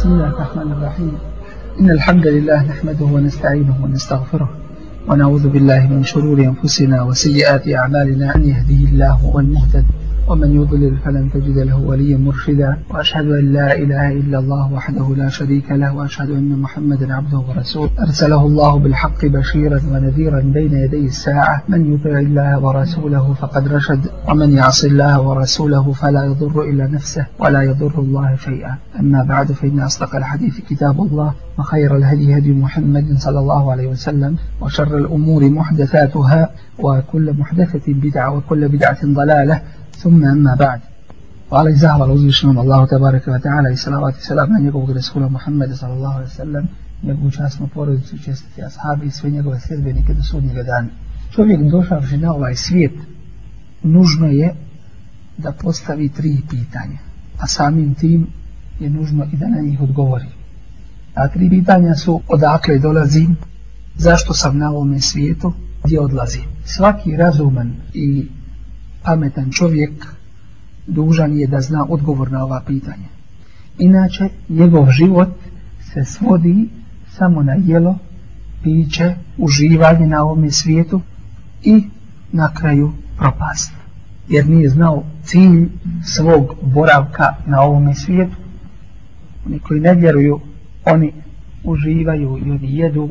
بسم الله الرحمن الرحيم إن الحمد لله نحمده ونستعينه ونستغفره ونعوذ بالله من شرور أنفسنا وسيئات أعمالنا أن يهديه الله هو المهتد ومن يضلل فلن تجد له وليا مرشدا وأشهد أن لا إله إلا الله وحده لا شريك له وأشهد أن محمدا عبده ورسوله أرسله الله بالحق بشيرا ونذيرا بين يدي الساعة من يطع الله ورسوله فقد رشد ومن يعص الله ورسوله فلا يضر إلا نفسه ولا يضر الله شيئا أما بعد فإن أصدق الحديث كتاب الله وخير الهدي هدي محمد صلى الله عليه وسلم وشر الأمور محدثاتها وكل محدثة بدعة وكل بدعة ضلالة ثم أما بعد وعلى زهر الله الله تبارك وتعالى صلاة وسلام من يقول رسول محمد صلى الله عليه وسلم njegovu časnu porodicu, čestiti ashabi i sve njegove sljedbenike do sudnjega dana. Čovjek došavši na ovaj svijet, nužno je da postavi tri pitanja, a samim tim je nužno i da na njih odgovori. A tri pitanja su odakle dolazim, zašto sam na ovome svijetu, gdje odlazim. Svaki razuman i pametan čovjek dužan je da zna odgovor na ova pitanja. Inače, njegov život se svodi samo na jelo, piće, uživanje na ovome svijetu i na kraju propast. Jer nije znao cilj svog boravka na ovome svijetu. Oni koji ne vjeruju, oni uživaju i oni jedu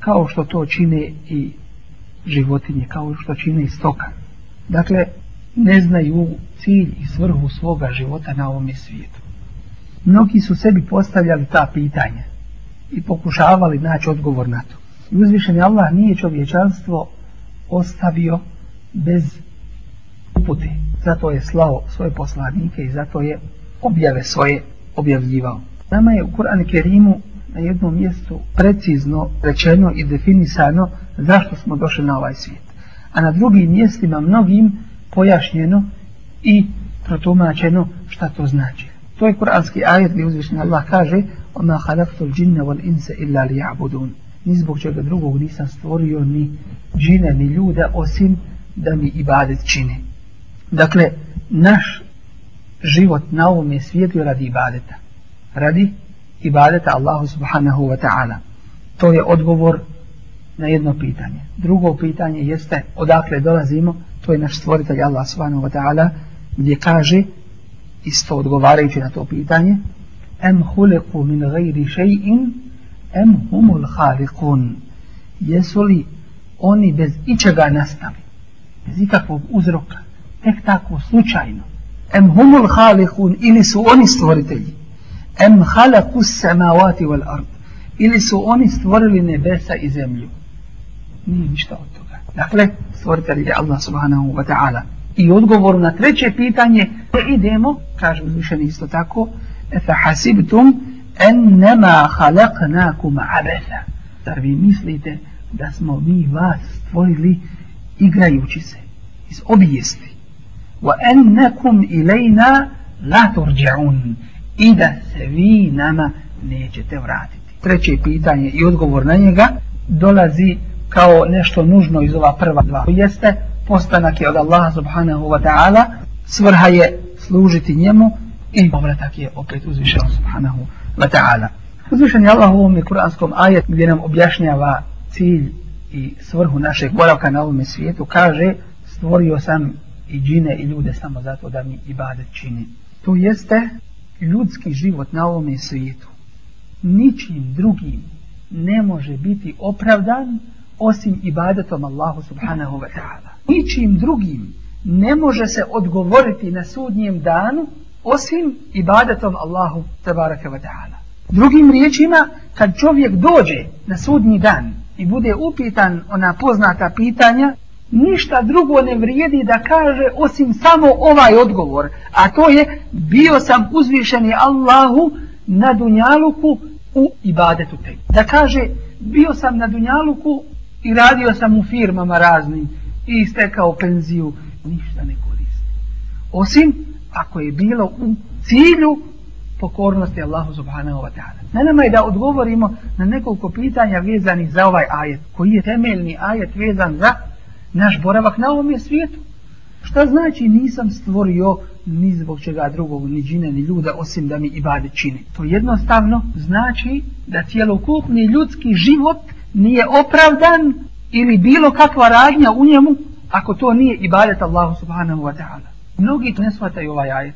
kao što to čine i životinje, kao što čine i stokanje dakle, ne znaju cilj i svrhu svoga života na ovom svijetu. Mnogi su sebi postavljali ta pitanja i pokušavali naći odgovor na to. Uzvišen je Allah nije čovječanstvo ostavio bez upute. Zato je slao svoje poslanike i zato je objave svoje objavljivao. Nama je u Kur'an Kerimu na jednom mjestu precizno rečeno i definisano zašto smo došli na ovaj svijet a na drugim mjestima mnogim pojašnjeno i protumačeno šta to znači. To je kuranski ajet gdje uzvišnji Allah kaže وَمَا خَلَقْتُ الْجِنَّ وَالْإِنْسَ إِلَّا لِيَعْبُدُونَ Ni zbog čega drugog nisam stvorio ni džina ni ljuda osim da mi ibadet čine. Dakle, naš život na ovom je svijetu radi ibadeta. Radi ibadeta Allahu subhanahu wa ta'ala. To je odgovor na jedno pitanje. Drugo pitanje jeste odakle dolazimo, to je naš stvoritelj Allah subhanahu wa ta'ala, gdje kaže, isto odgovarajući na to pitanje, em huliku min gajri šeji'in, em humul halikun. Jesu li oni bez ičega nastali? Bez ikakvog uzroka. Tek tako slučajno. Em humul halikun ili su oni stvoritelji? Em halakus samavati wal ard. Ili su oni stvorili nebesa i zemlju? nije ništa od toga. Dakle, stvoritelj je Allah subhanahu wa ta'ala. I odgovor na treće pitanje, da idemo, kaže uzvišeni isto tako, fa hasibtum ennema halaknakum abetha. Zar vi mislite da smo mi vas stvorili igrajući se iz obijesti? Wa ennekum ilajna la turđaun. I da se vi nama nećete vratiti. Treće pitanje i odgovor na njega dolazi kao nešto nužno iz ova prva dva. Jeste postanak je od Allaha subhanahu wa ta'ala, svrha je služiti njemu i povratak je opet uzvišen subhanahu wa ta'ala. Uzvišen je Allah u ovom kuranskom ajet gdje nam objašnjava cilj i svrhu našeg boravka na ovom svijetu, kaže stvorio sam i džine i ljude samo zato da mi ibadet čini. To jeste ljudski život na ovom svijetu ničim drugim ne može biti opravdan osim ibadetom Allahu subhanahu wa ta'ala. Ničim drugim ne može se odgovoriti na sudnjem danu osim ibadetom Allahu tabaraka wa ta'ala. Drugim riječima, kad čovjek dođe na sudnji dan i bude upitan ona poznata pitanja, ništa drugo ne vrijedi da kaže osim samo ovaj odgovor, a to je bio sam uzvišeni Allahu na dunjaluku u ibadetu tebi. Da kaže bio sam na dunjaluku i radio sam u firmama raznim i istekao penziju ništa ne koristi osim ako je bilo u cilju pokornosti Allahu subhanahu wa ta'ala na nama je da odgovorimo na nekoliko pitanja vezani za ovaj ajet koji je temeljni ajet vezan za naš boravak na ovom je svijetu šta znači nisam stvorio ni zbog čega drugog, ni džine, ni ljuda, osim da mi ibade čini. To jednostavno znači da cijelokupni ljudski život nije opravdan ili bilo kakva radnja u njemu ako to nije ibadet Allahu subhanahu wa ta'ala. Mnogi to ne shvataju ovaj ajet.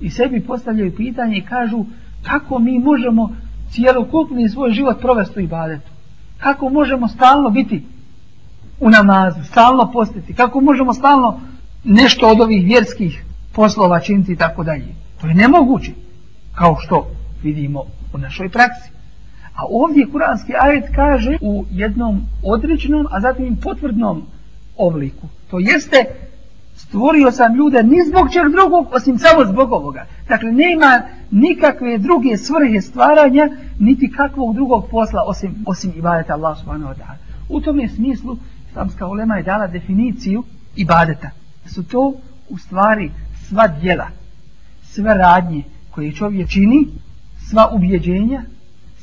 I sebi postavljaju pitanje i kažu kako mi možemo cijelokupni svoj život provesti u ibadetu. Kako možemo stalno biti u namazu, stalno postiti. Kako možemo stalno nešto od ovih vjerskih poslova činiti i tako dalje. To je nemoguće. Kao što vidimo u našoj praksi. A ovdje kuranski ajet kaže u jednom određenom, a zatim potvrdnom obliku. To jeste, stvorio sam ljude ni zbog čeg drugog, osim samo zbog ovoga. Dakle, nema nikakve druge svrhe stvaranja, niti kakvog drugog posla, osim, osim ibadeta Allah subhanahu wa ta'ala. U tom je smislu, islamska ulema je dala definiciju ibadeta. Su to, u stvari, sva djela, sve radnje koje čovjek čini, sva ubjeđenja,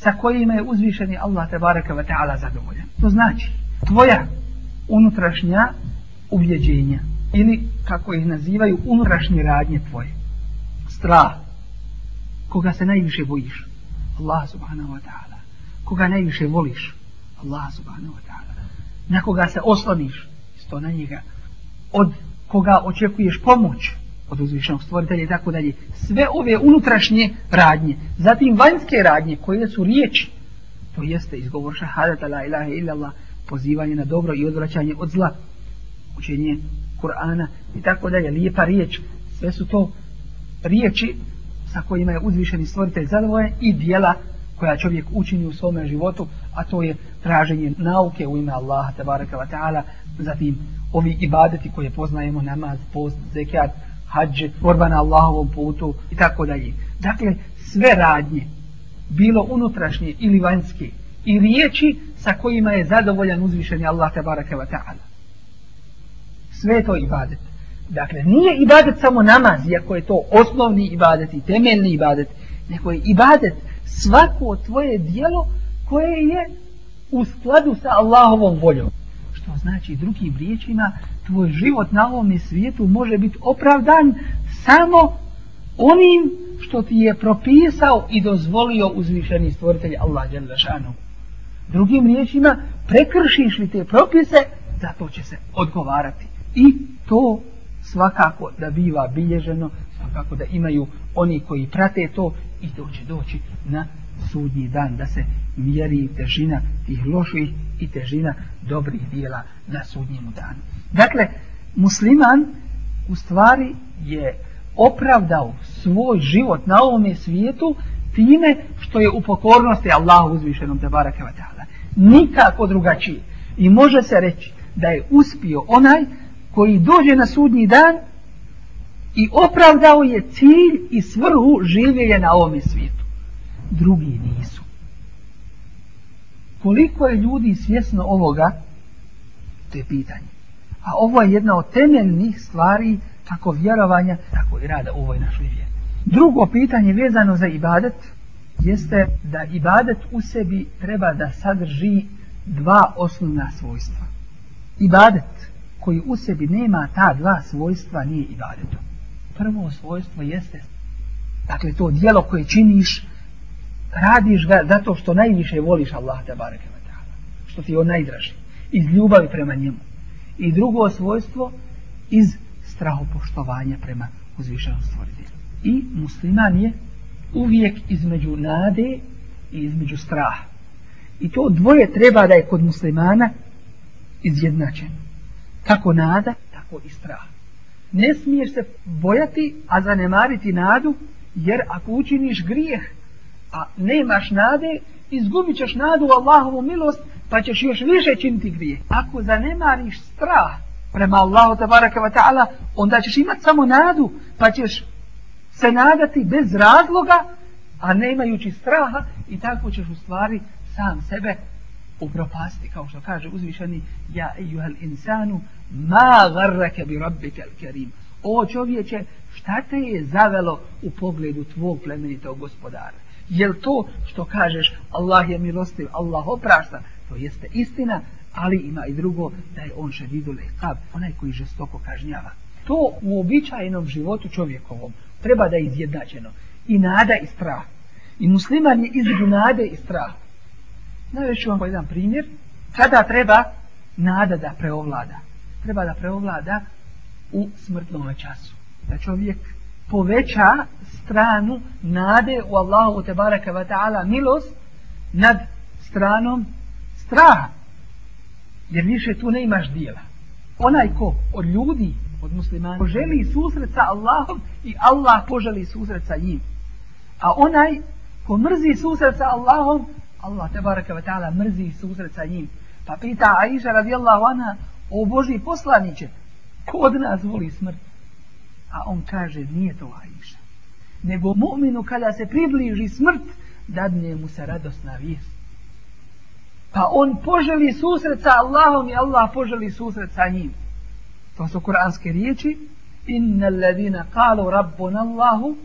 sa kojima je uzvišeni Allah te baraka ve ta'ala zadovoljan. To znači, tvoja unutrašnja ubjeđenja ili kako ih nazivaju unutrašnje radnje tvoje. Strah. Koga se najviše bojiš? Allah subhanahu wa ta'ala. Koga najviše voliš? Allah subhanahu wa ta'ala. Na koga se osloniš? Isto na njega. Od koga očekuješ pomoć? od uzvišenog stvoritelja i tako dalje. Sve ove unutrašnje radnje, zatim vanjske radnje koje su riječi, to jeste izgovor šahadata la ilaha illallah, pozivanje na dobro i odvraćanje od zla, učenje Kur'ana i tako dalje, lijepa riječ, sve su to riječi sa kojima je uzvišeni stvoritelj zadovoljen i dijela koja čovjek učini u svome životu, a to je traženje nauke u ime Allaha, tabaraka wa ta'ala, zatim ovi ibadeti koje poznajemo, namaz, post, zekijat, hađe, borba na Allahovom putu i tako dalje. Dakle, sve radnje, bilo unutrašnje ili vanjske, i riječi sa kojima je zadovoljan uzvišeni Allah tabaraka wa ta'ala. Sve to ibadet. Dakle, nije ibadet samo namaz, iako je to osnovni ibadet i temeljni ibadet, nego je ibadet svako tvoje dijelo koje je u skladu sa Allahovom voljom. Što znači drugim riječima, tvoj život na ovome svijetu može biti opravdan samo onim što ti je propisao i dozvolio uzvišeni stvoritelj Allah Đelešanu. Drugim riječima, prekršiš li te propise, zato će se odgovarati. I to svakako da biva bilježeno, svakako da imaju oni koji prate to i to će doći na sudnji dan da se mjeri težina tih loših i težina dobrih dijela na sudnjemu danu. Dakle, musliman u stvari je opravdao svoj život na ovom svijetu time što je u pokornosti Allahu uzvišenom te baraka wa ta'ala. Nikako drugačije. I može se reći da je uspio onaj koji dođe na sudnji dan i opravdao je cilj i svrhu življenja na ovom svijetu. Drugi nisu koliko je ljudi svjesno ovoga to je pitanje a ovo je jedna od temeljnih stvari tako vjerovanja tako i rada u ovoj našoj vjeri drugo pitanje vezano za ibadet jeste da ibadet u sebi treba da sadrži dva osnovna svojstva ibadet koji u sebi nema ta dva svojstva nije ibadetom prvo svojstvo jeste dakle to dijelo koje činiš radiš ga zato što najviše voliš Allaha te bareke ve taala što ti je najdraži iz ljubavi prema njemu i drugo svojstvo iz strahopoštovanja prema uzvišenom stvoritelju i musliman je uvijek između nade i između straha i to dvoje treba da je kod muslimana izjednačeno kako nada tako i strah ne smiješ se bojati a zanemariti nadu jer ako učiniš grijeh a ne imaš nade, izgubit ćeš nadu u Allahovu milost, pa ćeš još više činiti grije. Ako zanemariš strah prema Allahu tabaraka wa ta'ala, onda ćeš imat samo nadu, pa ćeš se nadati bez razloga, a ne imajući straha, i tako ćeš u stvari sam sebe upropasti, kao što kaže uzvišeni Ja ejuhel insanu, ma garrake bi rabbike kerim. O čovječe, šta te je zavelo u pogledu tvog plemenitog gospodara? jel to što kažeš Allah je milostiv, Allah oprašta to jeste istina, ali ima i drugo da je on šedidul ekab onaj koji žestoko kažnjava to u običajenom životu čovjekovom treba da je izjednačeno i nada i strah i musliman je između nade i strah najveći vam jedan primjer kada treba nada da preovlada treba da preovlada u smrtnom času da čovjek poveća stranu nade u Allahu te baraka ve taala milost nad stranom straha jer više tu ne imaš dijela onaj ko od ljudi od muslimana poželi susret sa Allahom i Allah poželi susret sa njim a onaj ko mrzi susret sa Allahom Allah te baraka ve taala mrzi susret sa njim pa pita Aisha radijallahu anha o Boži poslaniće ko od nas voli smrt A on kaže, nije to Aisha. Nego mu'minu kada se približi smrt, dadne mu se radosna vijest. Pa on poželi susret sa Allahom i Allah poželi susret sa njim. To su kuranske riječi. Inna alladina kalu rabbun Allahu,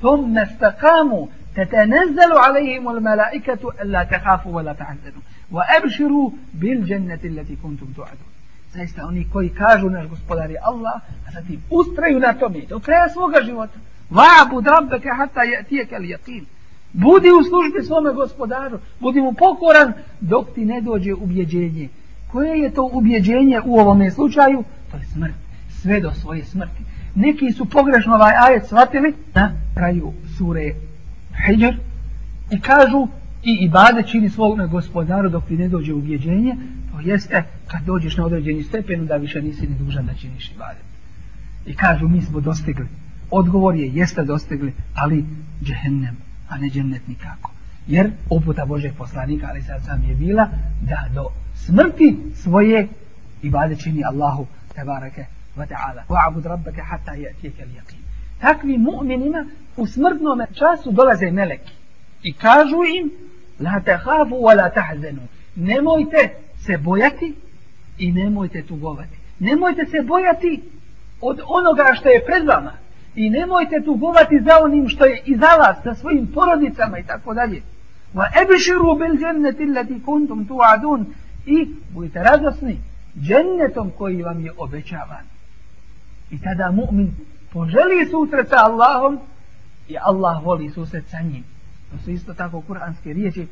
tom nastakamu, te te nezdalu alaihimu al malaikatu, la tehafu, la tehazenu. Wa abširu bil džennetin leti kuntum tu'adun zaista oni koji kažu naš gospodar je Allah, a zatim ustraju na tome do kraja svoga života. Vabu drabbeke hata tijeke li jakin. Budi u službi svome gospodaru, budi mu pokoran dok ti ne dođe ubjeđenje. Koje je to ubjeđenje u ovome slučaju? To je smrt. Sve do svoje smrti. Neki su pogrešno ovaj ajet shvatili na kraju sure Hidjar i kažu i ibade čini svog na gospodaru dok ti ne dođe ubjeđenje, jeste kad dođeš na određeni stepen da više nisi ni dužan da činiš i badet. I kažu mi smo dostigli. Odgovor je jeste dostigli, ali džehennem, a ne džennet nikako. Jer oputa Božeg poslanika, ali sad sam je bila, da do smrti svoje i badet čini Allahu te barake wa ta'ala. Wa abud rabbeke hatta je tijekel jakin. Takvi mu'minima u smrtnom času dolaze meleki i kažu im la tahafu wa la tahzenu. Nemojte se bojati i nemojte tugovati. Nemojte se bojati od onoga što je pred vama i nemojte tugovati za onim što je iza vas, sa svojim porodicama i tako dalje. Wa ebširu bil džennetil lati kuntum tuadun i budite radosni džennetom koji vam je obećavan. I tada mu'min poželi susret sa Allahom i Allah voli susret sa njim. To su isto tako kuranske riječi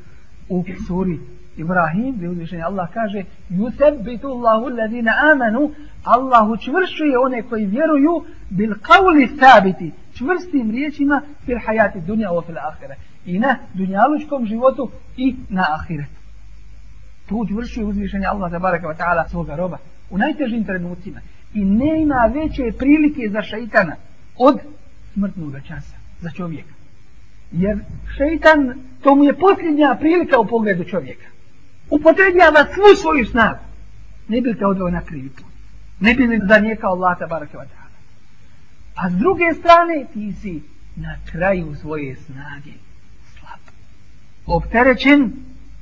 u suri Ibrahim, gdje uzvišenje Allah kaže Jusebitu Allahu ladina amanu Allah učvršuje one koji vjeruju bil kavli sabiti čvrstim riječima fil hajati dunja o fil ahire i na dunjalučkom životu i na ahire tu učvršuje uzvišenje Allah tabaraka wa ta'ala svoga roba u najtežim trenucima i ne ima veće prilike za šeitana od smrtnog časa za čovjeka jer šeitan to mu je posljednja prilika u pogledu čovjeka upotrebljava svu svoju snagu, ne bi li te odveo na krivi put. Ne bi li zanijekao Allah tabaraka wa ta'ala. A s druge strane, ti si na kraju svoje snage slab. Opterećen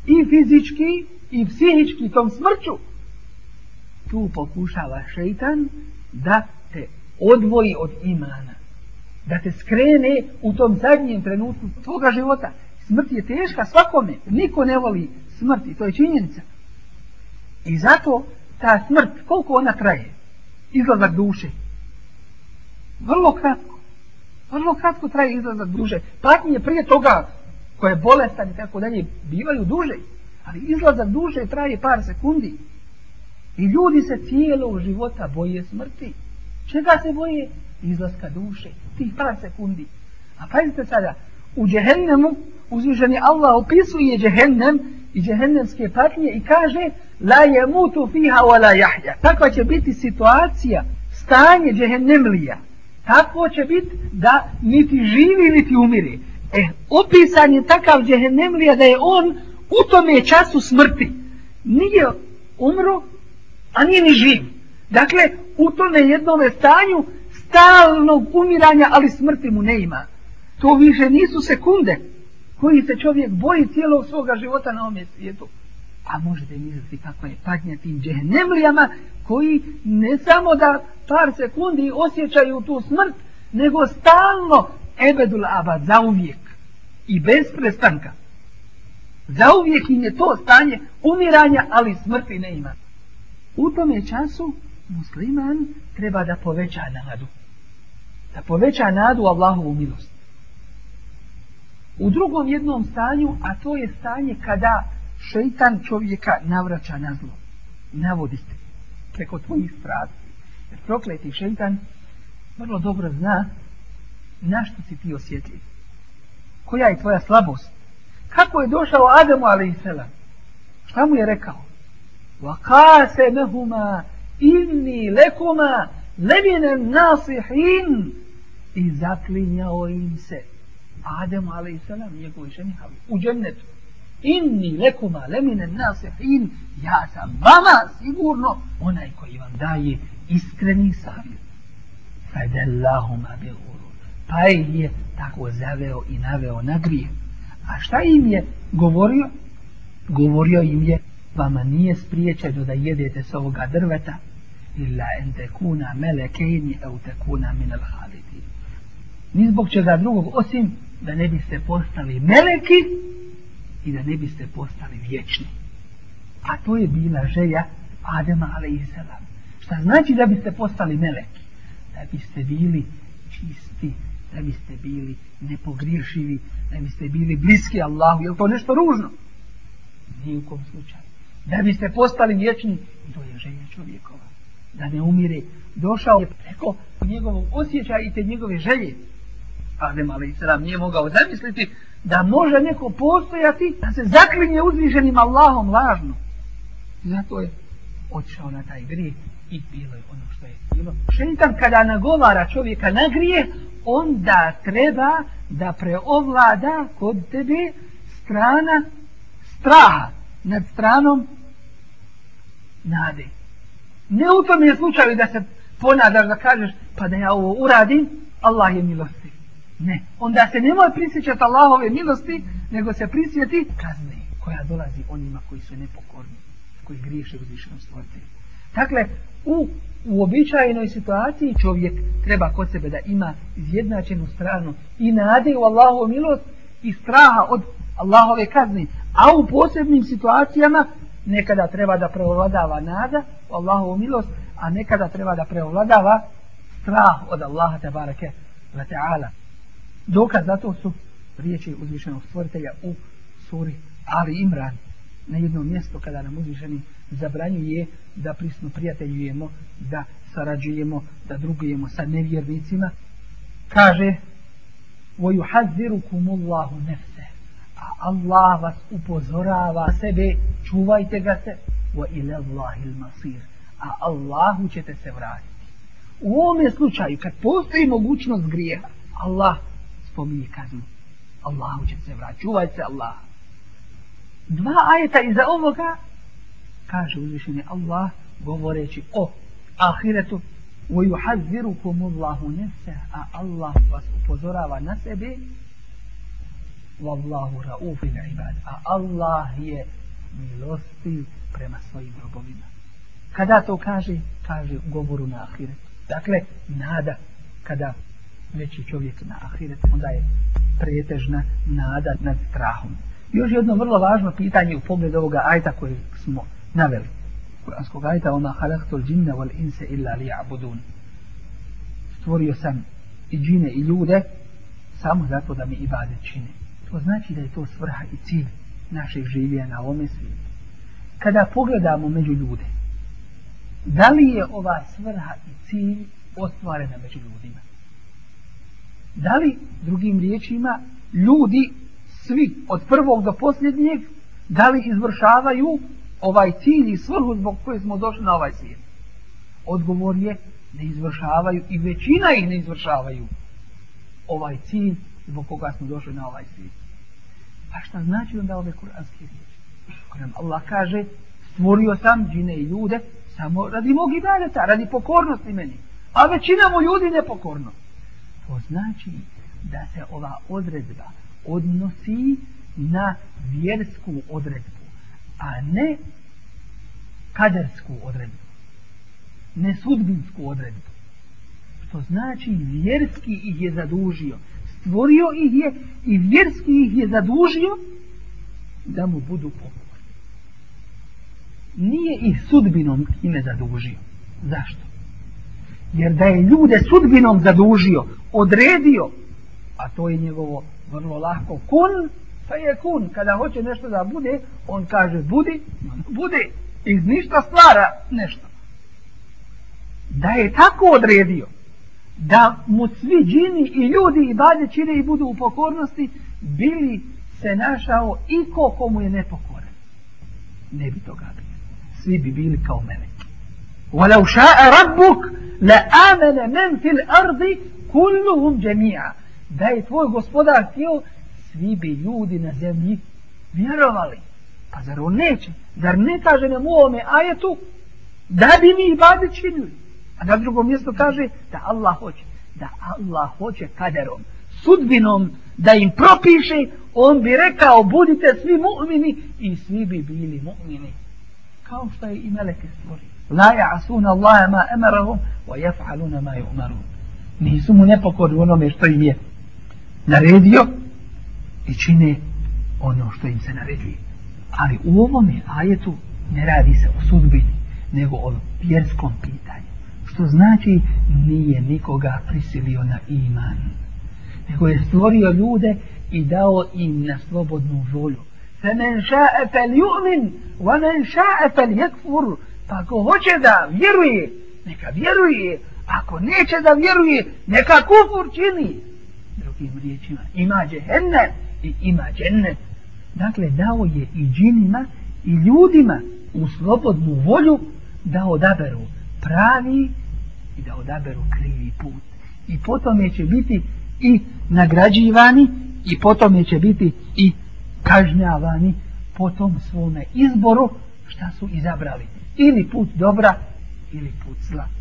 i fizički i psihički tom smrću. Tu pokušava šeitan da te odvoji od imana. Da te skrene u tom zadnjem trenutku tvoga života. Smrt je teška svakome. Niko ne voli smrt i to je činjenica. I zato ta smrt, koliko ona traje? Izlazak duše. Vrlo kratko. Vrlo kratko traje izlazak duše. Patnije prije toga koje je bolestan i tako dalje, bivaju duže. Ali izlazak duše traje par sekundi. I ljudi se cijelo života boje smrti. Čega se boje? Izlaska duše. Tih par sekundi. A pazite sada, u džehennemu uzviženi Allah opisuje džehennem i džehennemske patnje i kaže la je mutu fiha wa la jahja takva će biti situacija stanje džehennemlija tako će biti da niti živi niti umiri e, opisan je takav džehennemlija da je on u tome času smrti nije umro a nije ni živ dakle u tome jednome stanju stalnog umiranja ali smrti mu ne ima To više nisu sekunde koji se čovjek boji cijelog svoga života na ome svijetu. A možete misliti kako je padnja tim džehnemlijama koji ne samo da par sekundi osjećaju tu smrt, nego stalno ebedul aba zauvijek i bez prestanka. Zauvijek im je to stanje umiranja, ali smrti ne ima. U tome času musliman treba da poveća nadu. Da poveća nadu Allahovu milost u drugom jednom stanju, a to je stanje kada šeitan čovjeka navraća na zlo. Navodi se preko tvojih strati. Jer prokleti šeitan vrlo dobro zna na što si ti osjetljiv. Koja je tvoja slabost? Kako je došao Adamu Aleisela? Šta mu je rekao? Vakase mehuma inni lekuma lemine nasihin i zaklinjao im se Ademu a.s. njegovoj ženi Havu. U džennetu. Inni lekuma lemine nasihin. Ja sam vama sigurno onaj koji vam daje iskreni savjet. Fadallahuma bi urud. Pa ih je tako zaveo i naveo na grije. A šta im je govorio? Govorio im je vama nije spriječeno da jedete s ovoga drveta illa en tekuna melekejni eu tekuna minel halidi. Ni zbog čega drugog, osim da ne biste postali meleki i da ne biste postali vječni. A to je bila želja Adema Aleizela. Šta znači da biste postali meleki? Da biste bili čisti, da biste bili nepogriješivi, da biste bili bliski Allahu. Je to nešto ružno? Nijukom slučaju. Da biste postali vječni, to je želja čovjekova. Da ne umire. Došao je preko njegovog osjećaja i te njegove želje. Adem ali Isram nije mogao zamisliti da može neko postojati da se zaklinje uzviženim Allahom lažno. Zato je odšao na taj grijeh i bilo je ono što je bilo. Šeitan kada nagovara čovjeka na grijeh, onda treba da preovlada kod tebe strana straha nad stranom nade. Ne u tom je slučaju da se ponadaš da kažeš pa da ja ovo uradim, Allah je milostiv. Ne. Onda se nemoj prisjećati Allahove milosti, nego se prisjeti kazne koja dolazi onima koji su nepokorni, koji griješe u zvišenom stvorite. Dakle, u uobičajenoj situaciji čovjek treba kod sebe da ima izjednačenu stranu i nade u Allahovu milost i straha od Allahove kazne, a u posebnim situacijama nekada treba da preovladava nada u Allahovu milost, a nekada treba da preovladava strah od Allaha tabarake wa ta'ala. Dokaz za to su riječi uzvišenog stvoritelja u suri Ali Imran na jednom mjestu kada nam uzvišeni zabranjuje da prisno prijateljujemo, da sarađujemo, da drugujemo sa nevjernicima, kaže وَيُحَذِّرُكُمُ اللَّهُ نَفْسَ A Allah vas upozorava sebe, čuvajte ga se, وَإِلَى اللَّهِ الْمَصِيرِ A Allahu ćete se vratiti. U ovom slučaju, kad postoji mogućnost grijeha, Allah spominje kaznu. Allahu će se vrati. Čuvaj se Allah. Dva ajeta iza ovoga kaže uzvišenje Allah govoreći o ahiretu وَيُحَذِّرُكُمُ اللَّهُ نَفْسَ a Allah vas upozorava na sebe وَاللَّهُ رَعُوفِ عِبَاد a Allah je milosti prema svojim robovima kada to kaže kaže govoru na ahiretu dakle nada kada veći čovjek na ahiret, onda je pretežna nada nad strahom. Još jedno vrlo važno pitanje u pogledu ovoga ajta koji smo naveli. Kuranskog ajta, ona halaktu džinne wal inse illa li abudun. Stvorio sam i džine i ljude samo zato da mi ibade čine. To znači da je to svrha i cilj našeg življa na ovome svijetu. Kada pogledamo među ljude, da li je ova svrha i cilj ostvarena među ljudima? da li drugim riječima ljudi svi od prvog do posljednjeg da li izvršavaju ovaj cilj i svrhu zbog koje smo došli na ovaj svijet odgovor je ne izvršavaju i većina ih ne izvršavaju ovaj cilj zbog koga smo došli na ovaj svijet pa šta znači onda ove kuranske riječi kada Allah kaže stvorio sam džine i ljude samo radi mog ibadeta, radi pokornosti meni a većina mu ljudi nepokornosti To znači da se ova odredba odnosi na vjersku odredbu, a ne kadersku odredbu, ne sudbinsku odredbu. To znači vjerski ih je zadužio, stvorio ih je i vjerski ih je zadužio da mu budu pokorni. Nije ih sudbinom ime zadužio. Zašto? Jer da je ljude sudbinom zadužio, odredio, a to je njegovo vrlo lahko kun, pa je kun, kada hoće nešto da bude, on kaže budi, bude, iz ništa stvara nešto. Da je tako odredio, da mu svi džini i ljudi i balje čine i budu u pokornosti, bili se našao i ko komu je nepokoren. Ne bi toga bilo. Svi bi bili kao meleki. وَلَوْ شَاءَ رَبُّكْ لَآمَنَ مَنْ فِي الْأَرْضِ kulluhum džemija da je tvoj gospodar htio svi bi ljudi na zemlji vjerovali pa zar on neće zar ne kaže nam u ovome ajetu da bi mi ibadet činili a na drugom mjestu kaže da Allah hoće da Allah hoće kaderom sudbinom da im propiše on bi rekao budite svi mu'mini i svi bi bili mu'mini kao što je i meleke stvorio la ja'asuna Allahe ma emarahum wa jaf'aluna ma yumarun nisu mu nepokorni onome što im je naredio i čine ono što im se naredi. Ali u ovome ajetu ne radi se o sudbini, nego o vjerskom pitanju. Što znači nije nikoga prisilio na iman, nego je stvorio ljude i dao im na slobodnu volju. Se men ša'e fel ju'min, wa men ša'e fel jekfur, pa ko hoće da vjeruje, neka vjeruje, Ako neće da vjeruje, neka kufur čini. Drugim riječima, ima džehennem i ima džennem. Dakle, dao je i džinima i ljudima u slobodnu volju da odaberu pravi i da odaberu krivi put. I potom će biti i nagrađivani i potom će biti i kažnjavani po tom svome izboru šta su izabrali. Ili put dobra ili put zlata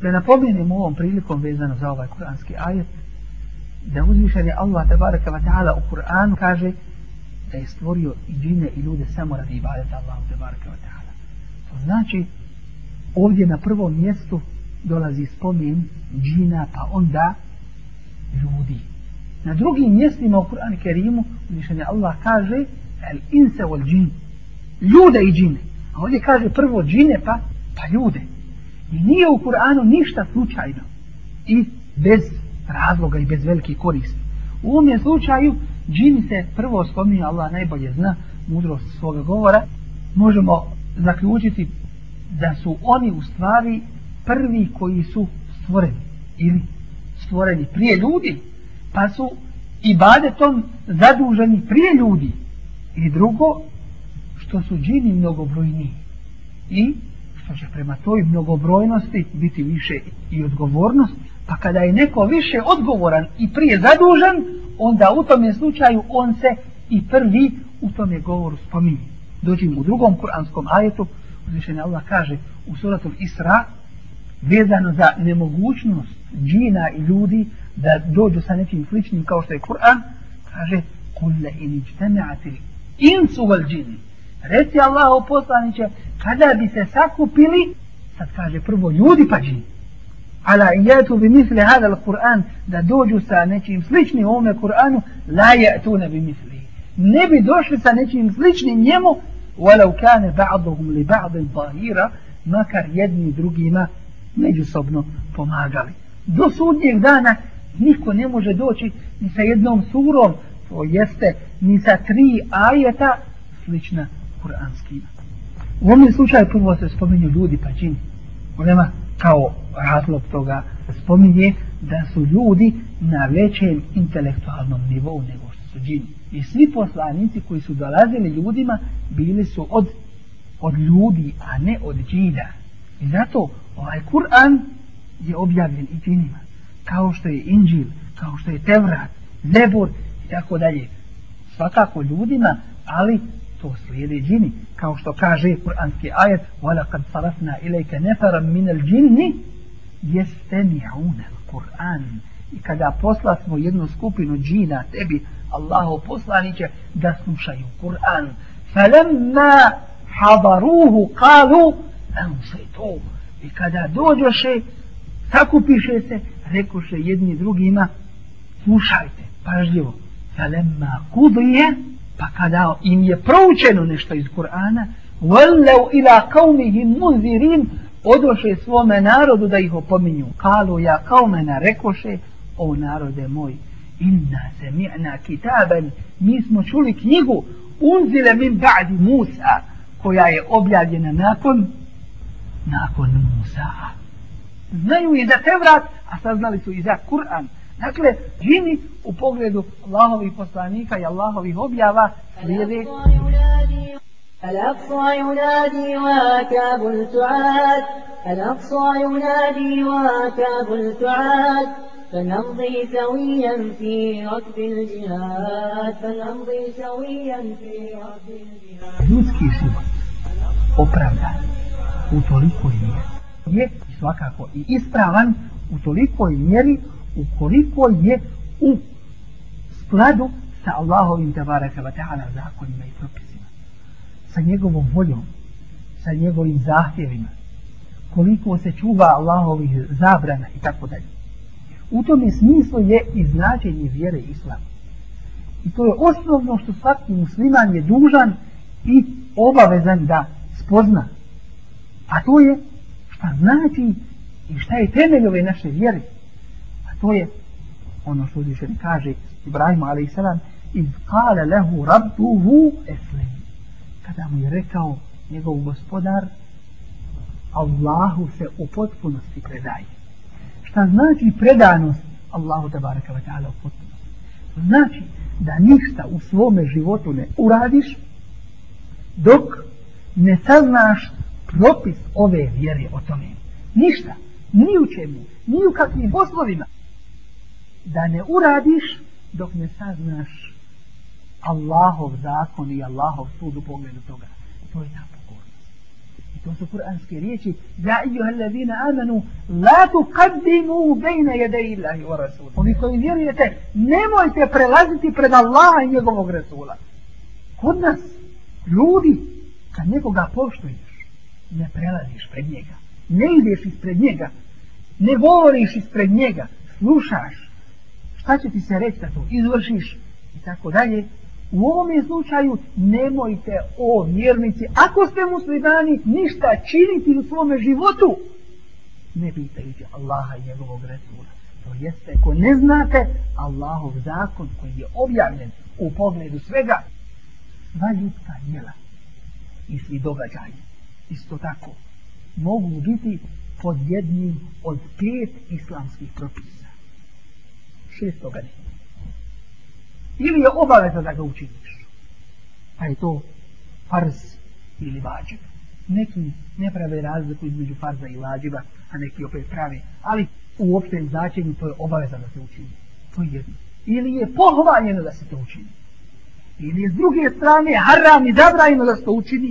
da napomenem ovom prilikom vezano za ovaj kuranski ajet da uzvišen je Allah tabaraka wa ta'ala u Kur'anu kaže da je stvorio i džine i ljude samo radi ibadeta Allah tabaraka wa ta'ala to znači ovdje na prvom mjestu dolazi spomen džina pa onda ljudi na drugim mjestima u Kur'anu Kerimu uzvišen je Allah kaže el insa wal džin ljude i džine a ovdje kaže prvo džine pa pa ljude I nije u Kur'anu ništa slučajno. I bez razloga i bez velike koriste. U ovom je slučaju, džini se prvo spominje, Allah najbolje zna mudrost svoga govora, možemo zaključiti da su oni u stvari prvi koji su stvoreni ili stvoreni prije ljudi, pa su i badetom zaduženi prije ljudi. I drugo, što su džini mnogobrojni i što će prema toj mnogobrojnosti biti više i odgovornost, pa kada je neko više odgovoran i prije zadužen, onda u tom slučaju on se i prvi u tom je govoru spominje. Dođimo u drugom kuranskom ajetu, uzvišenja Allah kaže u suratu Isra, vezano za nemogućnost džina i ljudi da dođu sa nekim sličnim kao što je Kur'an, kaže, kule in ičtene atiri, insu vel džini, Reci Allah o poslaniće, kada bi se sakupili, sad kaže prvo ljudi pa džini. Ala ijetu bi misli hada Kur'an, da dođu sa nečim sličnim ovome Kur'anu, la je tu ne bi misli. Ne bi došli sa nečim sličnim njemu, walau kane ba'dohum li ba'dil bahira, makar jedni drugima međusobno pomagali. Do sudnjeg dana niko ne može doći ni sa jednom surom, to jeste ni sa tri ajeta slična kuranskima. U ovom slučaju prvo se spominju ljudi pa džini. Ulema kao razlog toga spominje da su ljudi na većem intelektualnom nivou nego su džini. I svi poslanici koji su dolazili ljudima bili su od, od ljudi, a ne od džina. I zato ovaj Kur'an je objavljen i džinima. Kao što je Inđil, kao što je Tevrat, Zebur i tako dalje. Svakako ljudima, ali to slijede džini. Kao što kaže kuranski ajet وَلَقَدْ صَرَفْنَا إِلَيْكَ نَفَرًا مِنَ الْجِنِّ يَسْتَمِعُونَ الْقُرْآنِ I kada posla smo jednu skupinu džina tebi, Allaho poslaniće, da slušaju Kur'an. فَلَمَّا حَضَرُوهُ قَالُوا أَمْ سَيْتُوهُ I kada dođoše, sakupiše se, rekoše jedni drugima, slušajte, pažljivo. فَلَمَّا قُضِيَ pa kada im je proučeno nešto iz Kur'ana vallau ila qaumihim munzirin odoše svome narodu da ih opominju kalu ja qaumena rekoše o narode moj inna sami'na kitaban mi smo čuli knjigu unzile min ba'di Musa koja je objavljena nakon nakon Musa znaju i za Tevrat a saznali su i za Kur'an Dakle, džini u pogledu Allahovih poslanika i Allahovih objava slijede... الأقصى ينادي واكاب تعاد الأقصى ينادي واكاب تعاد فنمضي سويا في ركب الجهاد فنمضي سويا في ركب الجهاد Ljudski život opravda u tolikoj mjeri je svakako i ispravan u tolikoj mjeri ukoliko je u skladu sa Allahovim tabaraka wa ta'ala zakonima i propisima sa njegovom voljom sa njegovim zahtjevima koliko se čuva Allahovih zabrana i tako dalje u tom je smislu je i značenje vjere islamu i to je osnovno što svaki musliman je dužan i obavezan da spozna a to je šta znači i šta je temelj ove naše vjere to je ono što uzvišen kaže Ibrahim a.s. iz kale lehu rabdu hu eslim kada mu je rekao njegov gospodar Allahu se u potpunosti predaje šta znači predanost Allahu te baraka wa ta'ala u potpunosti znači da ništa u svome životu ne uradiš dok ne saznaš propis ove vjere o tome ništa, ni u čemu ni u kakvim poslovima da ne uradiš dok ne saznaš Allahov zakon i Allahov sud u pogledu toga. To je ta pokornost. I to su kuranske riječi. Ja i joha ladina amanu, la tu kaddimu bejna jede ilahi wa rasula. Oni koji vjerujete, nemojte prelaziti pred Allaha i njegovog rasula. Kod nas, ljudi, kad nekoga poštuješ, ne prelaziš pred njega. Ne ideš ispred njega. Ne govoriš ispred njega. Slušaš. Šta će ti se reći da to izvršiš? I tako dalje. U ovom slučaju nemojte o vjernici, ako ste muslimani, ništa činiti u svome životu. Ne pitajte Allaha i njegovog resula. To jeste, ako ne znate, Allahov zakon koji je objavljen u pogledu svega, dva ljudska djela i svi događaji, isto tako, mogu biti pod jednim od pet islamskih propisa šesto godine. Ili je obaveza da ga učiniš. Pa je to farz ili vađib. Neki ne prave razliku između farza i vađiba, a neki opet prave. Ali u opštem značenju to je obaveza da se učini. To je jedno. Ili je pohvaljeno da se to učini. Ili je s druge strane haram i zabrajeno da se to učini.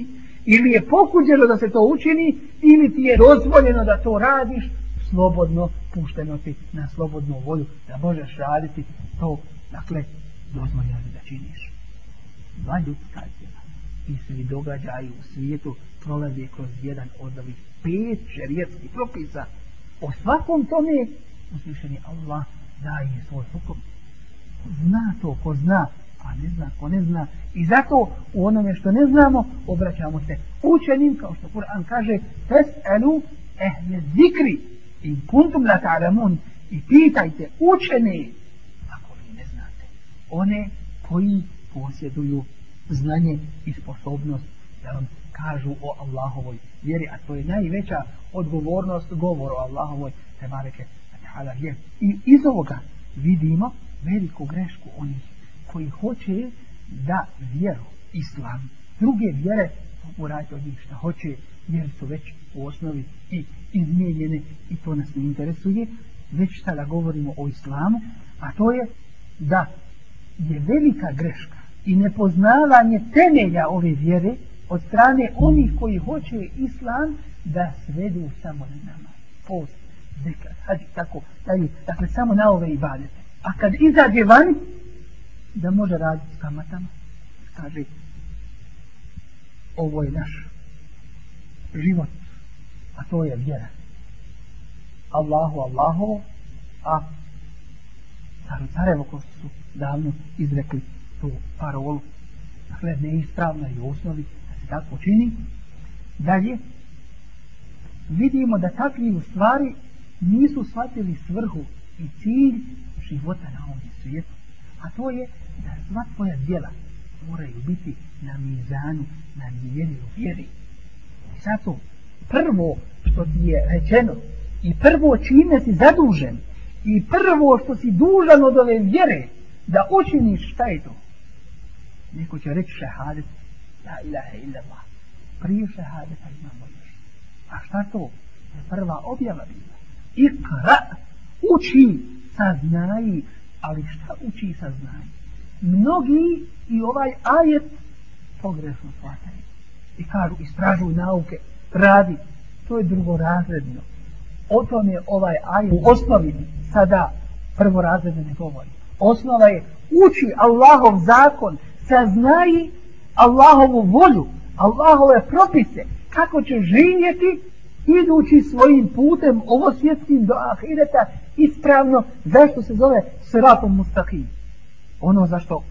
Ili je pokuđeno da se to učini. Ili ti je dozvoljeno da to radiš slobodno pušteno si na slobodnu volju da možeš raditi to dakle dozvoljeno da činiš dva ljudska djela i svi događaju u svijetu prolazi kroz jedan od ovih pet šerijetskih propisa o svakom tome uslišeni Allah daje svoj hukum zna to ko zna a ne zna ko ne zna i zato u onome što ne znamo obraćamo se učenim kao što Kur'an kaže tes elu ehne zikri in kuntum la ta'lamun i pitajte učene ako vi ne znate one koji posjeduju znanje i sposobnost da vam kažu o Allahovoj vjeri, a to je najveća odgovornost govor o Allahovoj temareke i iz ovoga vidimo veliku grešku onih koji hoće da vjeru islam druge vjere uraditi od njih šta hoće, jer su već u osnovi i izmijenjene i to nas ne interesuje, već šta da govorimo o islamu, a to je da je velika greška i nepoznavanje temelja ove vjere od strane onih koji hoće islam da svedu samo na nama. Post, zekad, hađi, tako, taj, dakle, samo na ove ibadete. A kad izađe van, da može raditi s kamatama, kaže, ovo je naš život, a to je vjera. Allahu, Allahu, a caru carevo, ko su davno izrekli tu parolu, dakle, neispravno je u osnovi da se tako čini. Dalje, vidimo da takvi u stvari nisu shvatili svrhu i cilj života na ovom svijetu, a to je da sva tvoja djela, moraju biti na mizanu, na mijeni u vjeri. I zato prvo što ti je rečeno i prvo čime si zadužen i prvo što si dužan od ove vjere da učiniš šta je to? Neko će reći šehadet, la ilaha illallah. Prije šehadeta imamo još. A šta to? Je prva objava bila. Ikra, uči, saznaji, ali šta uči i saznaji? mnogi i ovaj ajet pogrešno shvataju. I kažu, istražuju nauke, radi. To je drugorazredno. O tom je ovaj ajet u osnovi sada prvorazredno ne govori. Osnova je uči Allahov zakon, saznaji Allahovu volju, Allahove propise, kako će živjeti idući svojim putem ovo svjetskim do ahireta ispravno zašto se zove sratom mustahim ono za što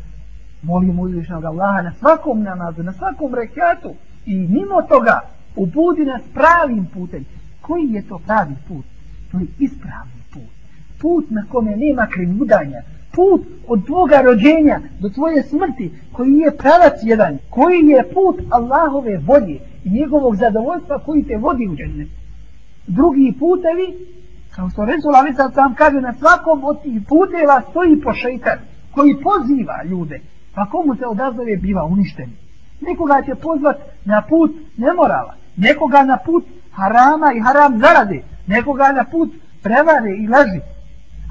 molim uzvišnjog Allaha na svakom namazu, na svakom rekiatu i mimo toga upudi nas pravim putem. Koji je to pravi put? To je ispravni put. Put na kome nema krivudanja. Put od tvoga rođenja do tvoje smrti koji je pravac jedan. Koji je put Allahove volje i njegovog zadovoljstva koji te vodi u džene. Drugi putevi, kao što Rezul Alisa sam kaže, na svakom od tih puteva stoji po šeitanu koji poziva ljude, pa komu se odazove biva uništen. Nekoga će pozvat na put nemorala, nekoga na put harama i haram zarade, nekoga na put prevare i laži.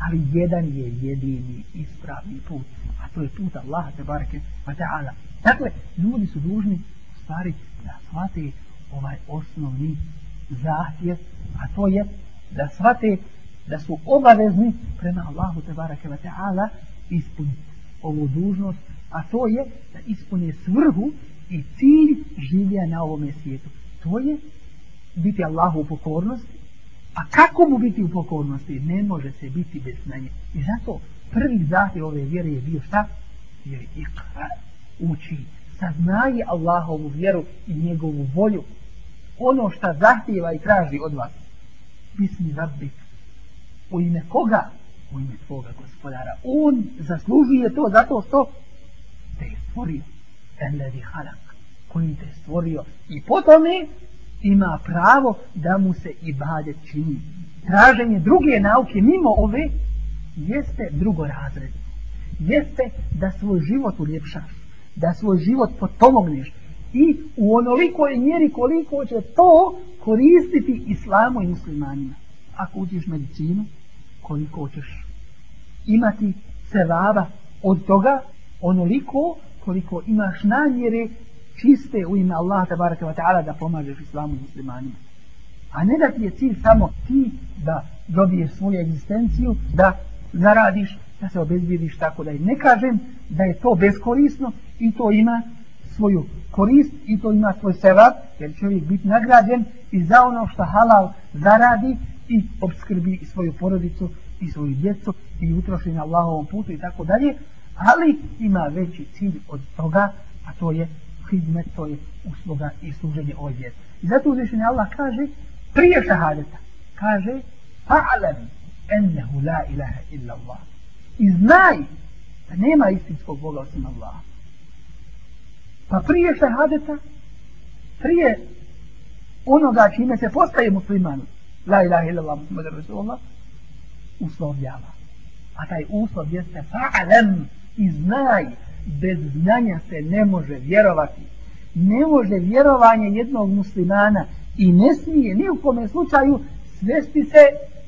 Ali jedan je jedini ispravni put, a to je put Allah, te barke, pa te ala. Dakle, ljudi su dužni stvari da shvate ovaj osnovni zahtjev, a to je da shvate da su obavezni prema Allahu te barake wa ta'ala ispuni ovu dužnost, a to je da ispuni svrhu i cilj življa na ovome svijetu. To je biti Allahu u pokornosti. A kako mu biti u pokornosti? Ne može se biti bez znanja. I zato prvi zahtjev ove vjere je bio šta? Je ikra uči. Saznaje Allahovu vjeru i njegovu volju. Ono što zahtjeva i traži od vas. Bismi rabbi. U ime koga u ime svoga gospodara. On zaslužuje to zato što te je stvorio. Enledi halak koji te je stvorio. I potom je ima pravo da mu se i bade čini. Traženje druge nauke mimo ove jeste drugo razred. Jeste da svoj život uljepšaš. Da svoj život potomogneš. I u onolikoj mjeri koliko će to koristiti islamu i muslimanima. Ako uđeš medicinu, koliko ćeš imati sevaba od toga onoliko koliko imaš namjere čiste u ime Allaha tabaraka wa ta'ala da pomažeš islamu muslimanima. A ne da ti je cilj samo ti da dobiješ svoju egzistenciju, da zaradiš, da se obezbiriš tako da je. Ne kažem da je to beskorisno i to ima svoju korist i to ima svoj sevab jer čovjek biti nagrađen i za ono što halal zaradi i obskrbi i svoju porodicu i svoju djecu i utrošenje na Allahovom putu i tako dalje, ali ima veći cilj od toga, a to je hizmet, to je usluga i služenje ovoj djecu. I zato uzvišenje Allah kaže prije šahadeta, kaže fa'alam ennehu la ilaha illa Allah. I znaj da nema istinskog Boga osim Allaha. Pa prije šahadeta, prije onoga čime se postaje muslimanu, la ilaha illallah Muhammed Rasulullah uslovljava. A taj uslov jeste fa'alem i znaj, bez znanja se ne može vjerovati. Ne može vjerovanje jednog muslimana i ne smije ni u kome slučaju svesti se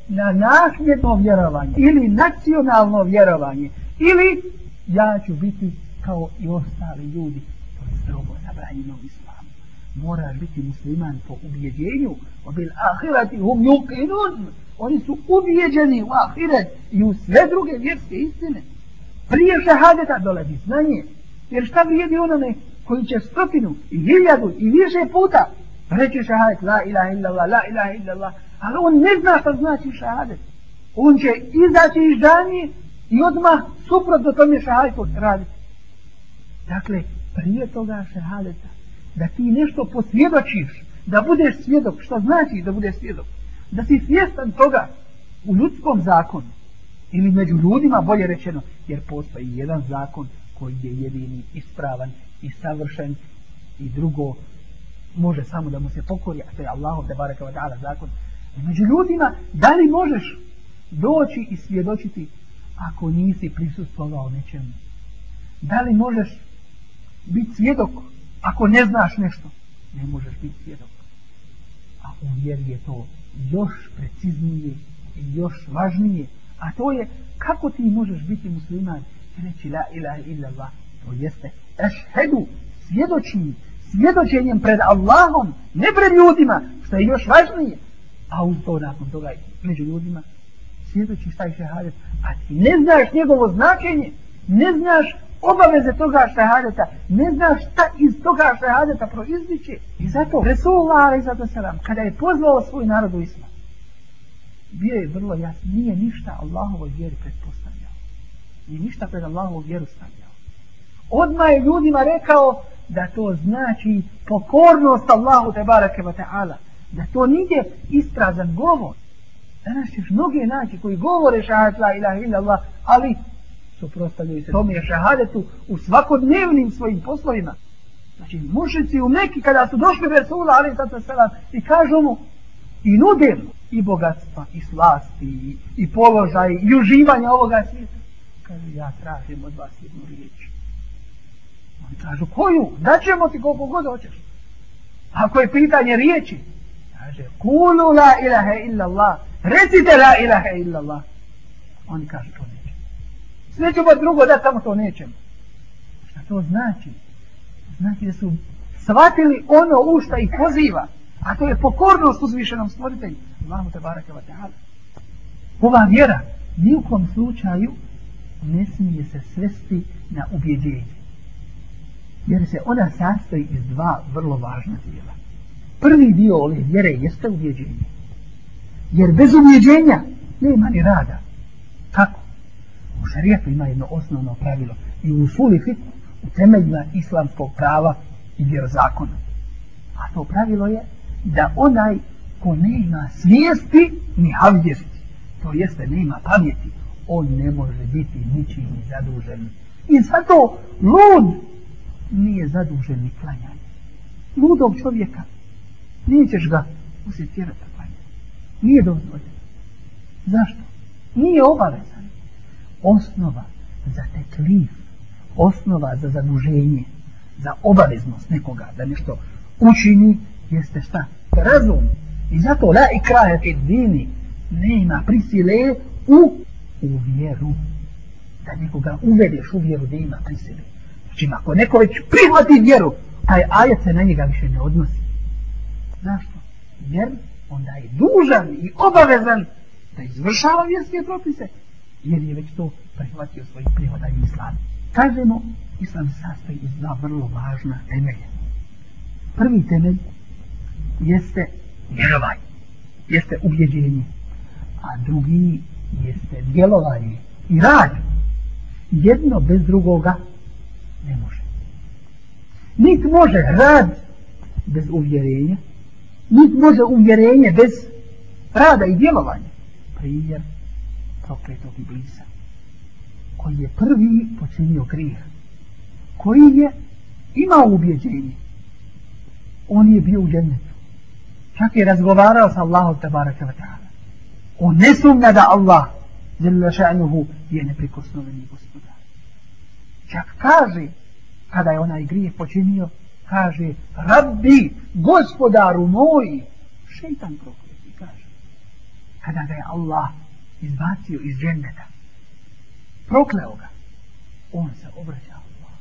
na nasljedno vjerovanje ili nacionalno vjerovanje ili ja ću biti kao i ostali ljudi. To je strogo zabranjeno mislim moraš biti musliman po ubjeđenju o bil ahirati hum yuqinun oni su ubjeđeni u ahiret i u sve druge vjerske istine prije šahadeta dolazi znanje jer šta vrijedi onome koji će stotinu i hiljadu i više puta reći šahadet la ilaha illallah la ilaha illallah ali on ne zna šta znači šahadet on će izaći iz danje i odmah suprot do tome šahadet raditi dakle prije toga šahadeta da ti nešto posvjedočiš, da budeš svjedok. Šta znači da budeš svjedok? Da si svjestan toga u ljudskom zakonu ili među ljudima, bolje rečeno, jer postoji jedan zakon koji je jedini, ispravan i savršen i drugo može samo da mu se pokori, a to je Allahov da baraka vada'ala zakon. Među ljudima, da li možeš doći i svjedočiti ako nisi prisustovao nečemu? Da li možeš biti svjedok Ako ne znaš nešto, ne možeš biti svjedok. A u vjeri je to još preciznije i još važnije. A to je kako ti možeš biti musliman i reći la ilaha illa Allah. To jeste ešhedu, svjedočni, svjedočenjem pred Allahom, ne pred ljudima, što je još važnije. A uz to nakon toga među ljudima svjedočiš taj šehadet. A ti ne znaš njegovo značenje, ne znaš obaveze toga šehadeta, ne zna šta iz toga šehadeta proizviće. I zato Resulullah i zato sadam, kada je pozvao svoj narod u islam, bio je vrlo jasno, nije ništa Allahovo vjeri predpostavljao. Nije ništa pred Allahovo vjeru stavljao. Odmah je ljudima rekao da to znači pokornost Allahu te barake wa ta'ala. Da to nije istrazan govor. Danas ćeš mnoge naći koji govore šahat la ilaha illa Allah, ali suprostavljaju se tome šehadetu u svakodnevnim svojim poslovima. Znači, mušici u Mekki kada su došli Resula, ali sad se i kažu mu, i nude mu, i bogatstva, i slasti, i, i položaj, i uživanje ovoga svijeta. Kažu, ja tražim od vas jednu riječ. Oni kažu, koju? Daćemo ti koliko god hoćeš. Ako je pitanje riječi, kaže, kulu la ilaha illa Allah, recite la ilaha illa Allah. Oni kažu, to ne Sve ćemo drugo da samo to nećemo. Šta to znači? Znači da su shvatili ono u šta ih poziva. A to je pokornost uzvišenom stvoritelju. Vamo te barake vatale. Ova vjera nijukom slučaju ne smije se svesti na ubjeđenje. Jer se ona sastoji iz dva vrlo važna dijela. Prvi dio ove vjere jeste ubjeđenje. Jer bez ubjeđenja nema ni rada šarijetu ima jedno osnovno pravilo i u usuli fiku u temeljima islamskog prava i vjerozakona. A to pravilo je da onaj ko ne ima svijesti ni havdjesti, to jeste ne ima pamjeti, on ne može biti ničim ni zadužen. I zato lud nije zadužen ni klanjanje. Ludog čovjeka nećeš ga usjetirati klanjanje. Nije dozvoljeno. Zašto? Nije obavezno osnova za tekliv, osnova za zaduženje, za obaveznost nekoga da nešto učini, jeste šta? Razum. I zato la i kraja te dini nema prisile u, u vjeru. Da nekoga uvedeš u vjeru da ima prisile. Znači, ako neko već prihvati vjeru, taj ajac se na njega više ne odnosi. Zašto? Jer onda je dužan i obavezan da izvršava vjerske propise jer je već to prihvatio svojih prihoda i islam. Kažemo, islam se sastoji iz dva vrlo važna temelja. Prvi temelj jeste vjerovanje, jeste ubjeđenje, a drugi jeste djelovanje i rad. Jedno bez drugoga ne može. Nit može rad bez uvjerenja, nit može uvjerenje bez rada i djelovanja. Primjer, prokletog iblisa koji je prvi počinio grijeh koji je imao ubjeđenje on je bio u džennetu čak je razgovarao sa Allahom tabaraka wa ta'ala on ne sumna da Allah zelo še'nuhu je neprikosnoveni gospodar čak kaže kada je onaj grijeh počinio kaže rabbi gospodaru moj šeitan prokleti kaže kada ga je Allah izbacio iz ženeta. Prokleo ga. On se obraća Allah.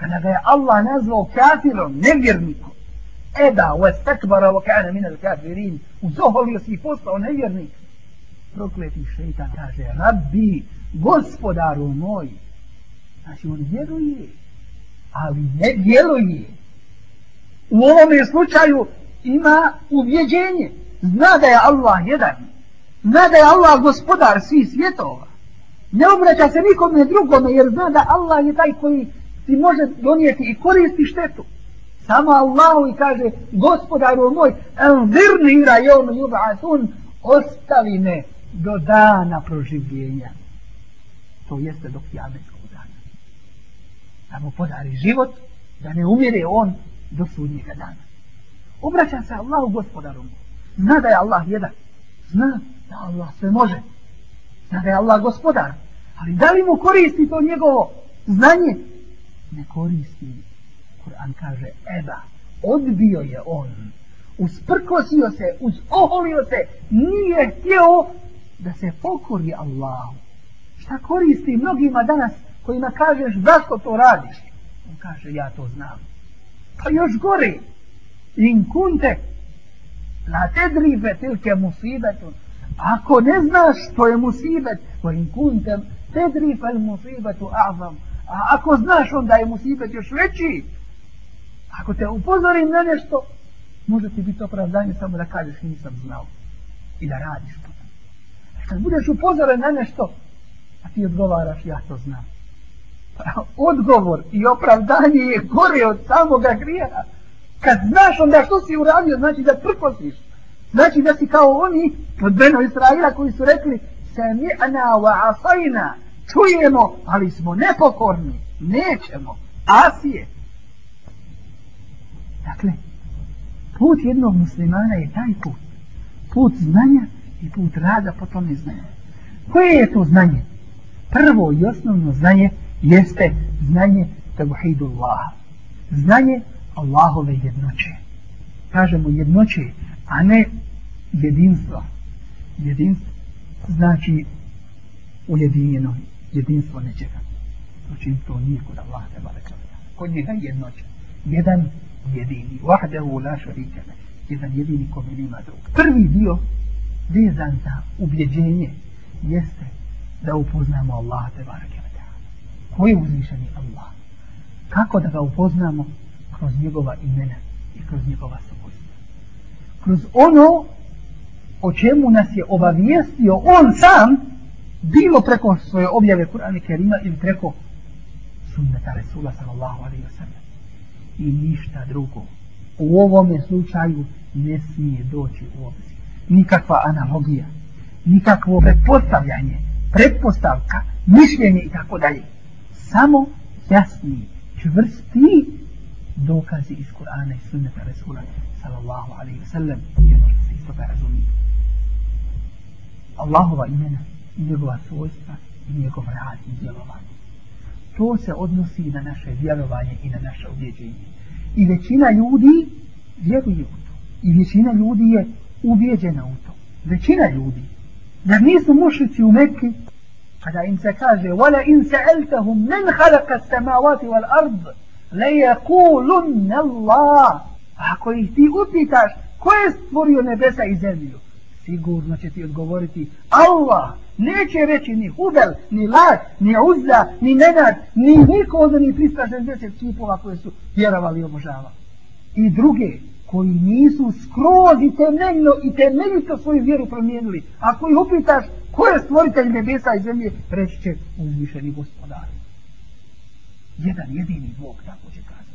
Kada ga je Allah nazvao kafirom, nevjernikom, eda, u estekbara, u kane minel kafirin, uzoholio si i postao nevjernik. Prokleti šeitan kaže, rabbi, gospodaru moj. Znači, on vjeruje, ali ne vjeruje. U ovom slučaju ima uvjeđenje. Zna da je Allah jedan. Nada je Allah gospodar svih svjetova. Ne obraća se nikome drugome jer zna da Allah je taj koji ti može donijeti i koristi štetu. Samo Allahu i kaže gospodaru moj, envirni rajom jub'atun, ostavi me do dana proživljenja. To jeste dok ja me dana. Da mu podari život, da ne umire on do sudnjega dana. Obraća se Allahu gospodaru moj. Zna da je Allah jedan. Zna da Allah sve može da je Allah gospodar ali da li mu koristi to njegovo znanje ne koristi Kur'an kaže eba odbio je on usprkosio se usoholio se nije htio da se pokori Allahu šta koristi mnogima danas kojima kažeš zašto to radiš on kaže ja to znam pa još gore in kunte la tedrife tilke musibetun Ako ne znaš što je musibet, ko in kuntem, tedri fel musibetu azam. A ako znaš onda je musibet još veći, ako te upozorim na nešto, može ti biti opravdanje samo da kažeš nisam znao i da radiš to. Kad budeš upozoren na nešto, a ti odgovaraš ja to znam. Pa odgovor i opravdanje je gore od samoga grijeha. Kad znaš onda što si uradio, znači da prkosiš. Znači da si kao oni od Beno Israila koji su rekli Semi'na wa asajna Čujemo, ali smo nepokorni Nećemo Asije Dakle Put jednog muslimana je taj put Put znanja i put rada po tome znanja Koje je to znanje? Prvo i osnovno znanje jeste znanje Tevhidullaha. Znanje Allahove jednoće. Kažemo jednoće a ne jedinstva. Jedinstvo znači ujedinjeno jedinstvo nečega. Znači to nije kod Allah teba rekao. Kod njega jednoća. Jedan jedini. Vahde u lašo rikele. Jedan jedini kod nima drug. Prvi dio vezan za ubjeđenje jeste da upoznamo Allah teba rekao. Ko je uzmišljeni Allah? Kako da ga upoznamo? Kroz njegova imena i kroz njegova sobota kroz ono o čemu nas je obavijestio on sam bilo preko svoje objave Kur'ana Kerima ili preko sunneta Resula sallallahu alaihi wa sallam i ništa drugo u ovome slučaju ne smije doći u obzir nikakva analogija nikakvo pretpostavljanje pretpostavka, mišljenje i tako dalje samo jasni čvrsti dokazi iz Kur'ana i sunneta Resula sallallahu صلى الله عليه وسلم jer se isto ga razumije. Allahova imena i njegova svojstva i njegov rad i djelovanje. To se odnosi na naše vjerovanje i na naše ubjeđenje. I većina ljudi vjeruje u to. I većina ljudi je ubjeđena u to. Većina ljudi. Zar nisu mušici u Mekki kada im se kaže وَلَا إِن سَأَلْتَهُمْ مَنْ خَلَقَ السَّمَاوَاتِ وَالْأَرْضِ لَيَقُولُنَّ اللَّهِ Pa ako ih ti upitaš ko je stvorio nebesa i zemlju, sigurno će ti odgovoriti Allah. Neće reći ni Hubel, ni Lat, ni Uzda, ni Menad, ni niko od onih 360 kipova koje su vjerovali i obožavali. I druge, koji nisu skroz i temeljno i temeljito svoju vjeru promijenili. Ako ih upitaš ko je stvoritelj nebesa i zemlje, reći će uzvišeni gospodari. Jedan jedini Bog tako će kazati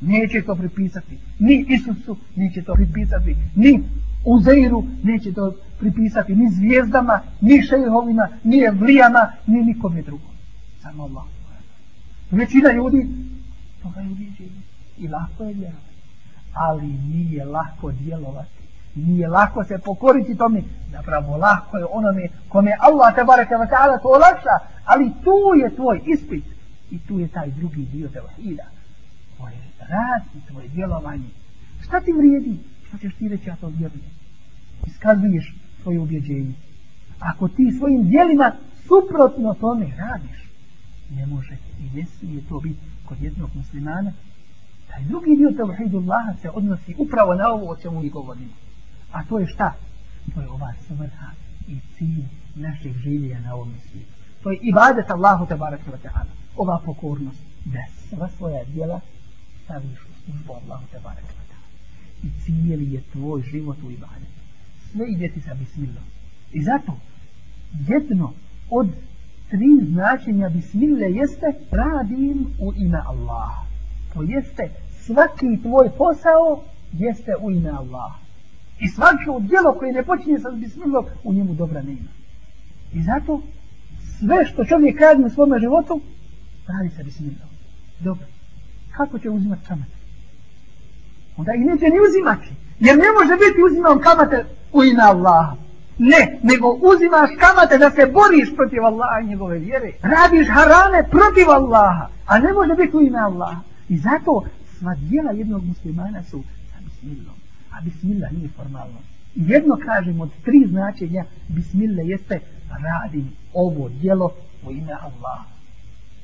neće to pripisati ni Isusu neće to pripisati ni Uzeiru neće to pripisati ni zvijezdama, ni šejhovima ni evlijama, ni nikome drugom samo Allah većina ljudi toga je uvijeđenje i lako je vjerovati ali nije lako djelovati nije lako se pokoriti tome zapravo lako je onome kome Allah te bareke vata'ala to olakša ali tu je tvoj ispit i tu je taj drugi dio tevahida tvoj rad i tvoje djelovanje. Šta ti vrijedi? Šta ćeš ti reći, ja to vjerujem. Iskazuješ svoje ubjeđenje. Ako ti svojim djelima suprotno tome radiš, ne može i ne smije to biti kod jednog muslimana. Taj drugi dio tevhidullaha se odnosi upravo na ovo o čemu mi govorimo. A to je šta? To je ova svrha i cilj naših življa na ovom svijetu. To je ibadet Allahu tabaraka wa ta'ala. Ova pokornost da sva svoja djela staviš u službu Allahu te barek i cijeli je tvoj život u ibadet sve ide ti sa bismillom i zato jedno od tri značenja bismille jeste radim u ime Allah to jeste svaki tvoj posao jeste u ime Allah i svako djelo koje ne počinje sa bismillom u njemu dobra nema i zato sve što čovjek radi u svome životu radi sa bismillom dobro kako će uzimati kamate? Onda i neće ni uzimati. Jer ne može biti uzimam kamate u ime Allaha. Ne, nego uzimaš kamate da se boriš protiv Allaha i njegove vjere. Radiš harame protiv Allaha, a ne može biti u ime Allaha. I zato sva dijela jednog muslimana su sa bismillom. A bismillah nije formalno. Jedno kažem od tri značenja bismillah jeste radim ovo dijelo u ime Allaha.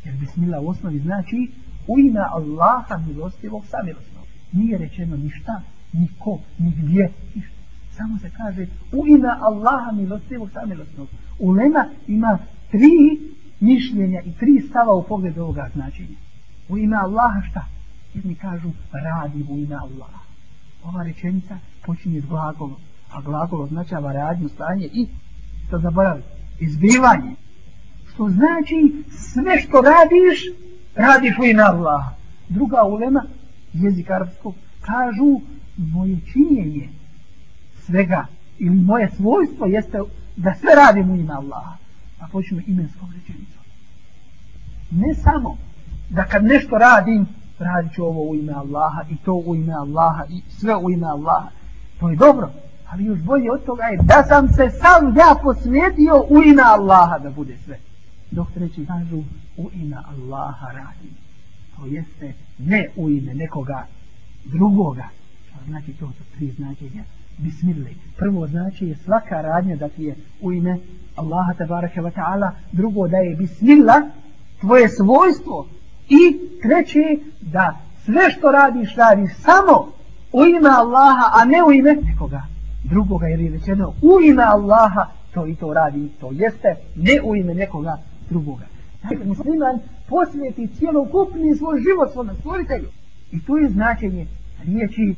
Jer bismillah u osnovi znači u ime Allaha milostivog samilosnog. Nije rečeno ništa, niko, nigdje, ništa. Samo se kaže u ime Allaha milostivog samilosnog. Ulema ima tri mišljenja i tri stava u pogledu ovoga značenja. U ime Allaha šta? Jedni kažu radi u ime Allaha. Ova rečenica počinje s glagolom. A glagol označava radnju, stanje i to zaboravite. Izbivanje. Što znači sve što radiš radi fu ina Allah. Druga ulema jezik arabskog kažu moje činjenje svega ili moje svojstvo jeste da sve radim u ime Allaha. A počnu imenskom rečenicom. Ne samo da kad nešto radim, radit ću ovo u ime Allaha i to u ime Allaha i sve u ime Allaha. To je dobro, ali još bolje od toga je da sam se sam ja posvjetio u ime Allaha da bude sve dok treći kažu u ime Allaha radi to jeste ne u ime nekoga drugoga znači to su tri značenja bismirli prvo znači je svaka radnja da ti je u ime Allaha tabaraka wa ta'ala drugo da je bismila tvoje svojstvo i treći da sve što radiš radiš samo u ime Allaha a ne u ime nekoga drugoga jer je rečeno u ime Allaha to i to radi to jeste ne u ime nekoga drugoga. Dakle, musliman posvjeti cijelokupni svoj život svome stvoritelju. I to je značenje riječi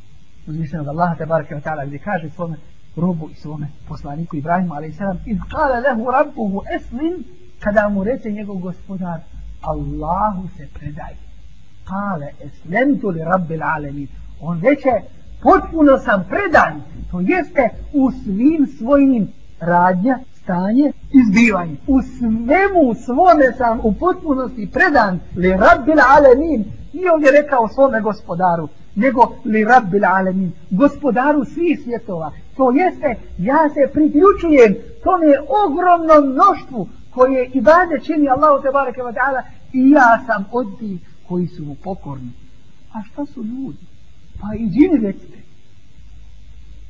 uzvišenog Allaha te barake wa ta'ala gdje kaže svome robu i svome poslaniku Ibrahimu alaih sallam iz kala lehu rabbuhu eslim kada mu reče njegov gospodar Allahu se predaj kale eslentu li rabbil alemin on reče potpuno sam predan to jeste u svim svojim radnja, stanje izbivanje u svemu svome sam u potpunosti predan li rabbil alemin i on je rekao svome gospodaru nego li rabbil alemin gospodaru svih svjetova to jeste ja se priključujem tome ogromnom mnoštvu koje i bade čini Allahu te bareke ve taala i ja sam od tih koji su mu pokorni a šta su ljudi pa i džini recite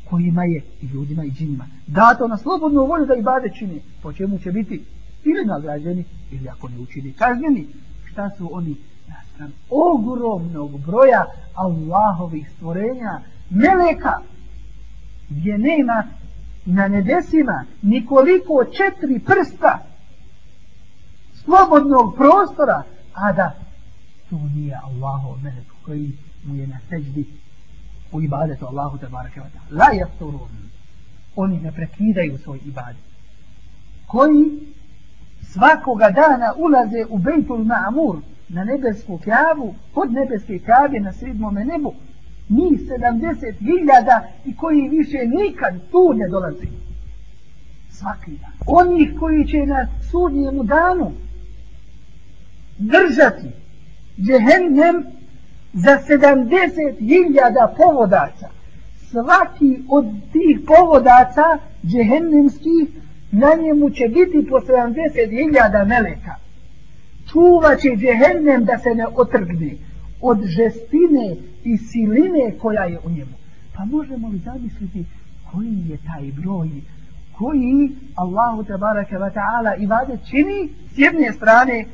kojima je i ljudima i džinima dato na slobodnu volju da ibade čini po čemu će biti ili nagrađeni ili ako ne učini kažnjeni šta su oni nastran ogromnog broja Allahovih stvorenja meleka gdje nema na nebesima nikoliko četiri prsta slobodnog prostora a da to nije Allahov melek koji mu je na seđbi u ibadetu Allahu tabaraka wa ta'ala. La jasurun. Oni ne prekidaju svoj ibadet. Koji svakoga dana ulaze u Bejtul Ma'amur, na nebesku kjavu, pod nebeske kjave na sredmome nebu. Mi 70.000 i koji više nikad tu ne dolazi. Svaki dan. Oni koji će na sudnjemu danu držati jehennem za 70.000 povodaca. Svaki od tih povodaca džehennemskih na njemu će biti po 70.000 meleka. Čuva će džehennem da se ne otrgne od žestine i siline koja je u njemu. Pa možemo li zamisliti koji je taj broj koji Allahu te baraka wa ta'ala i vade čini s jedne strane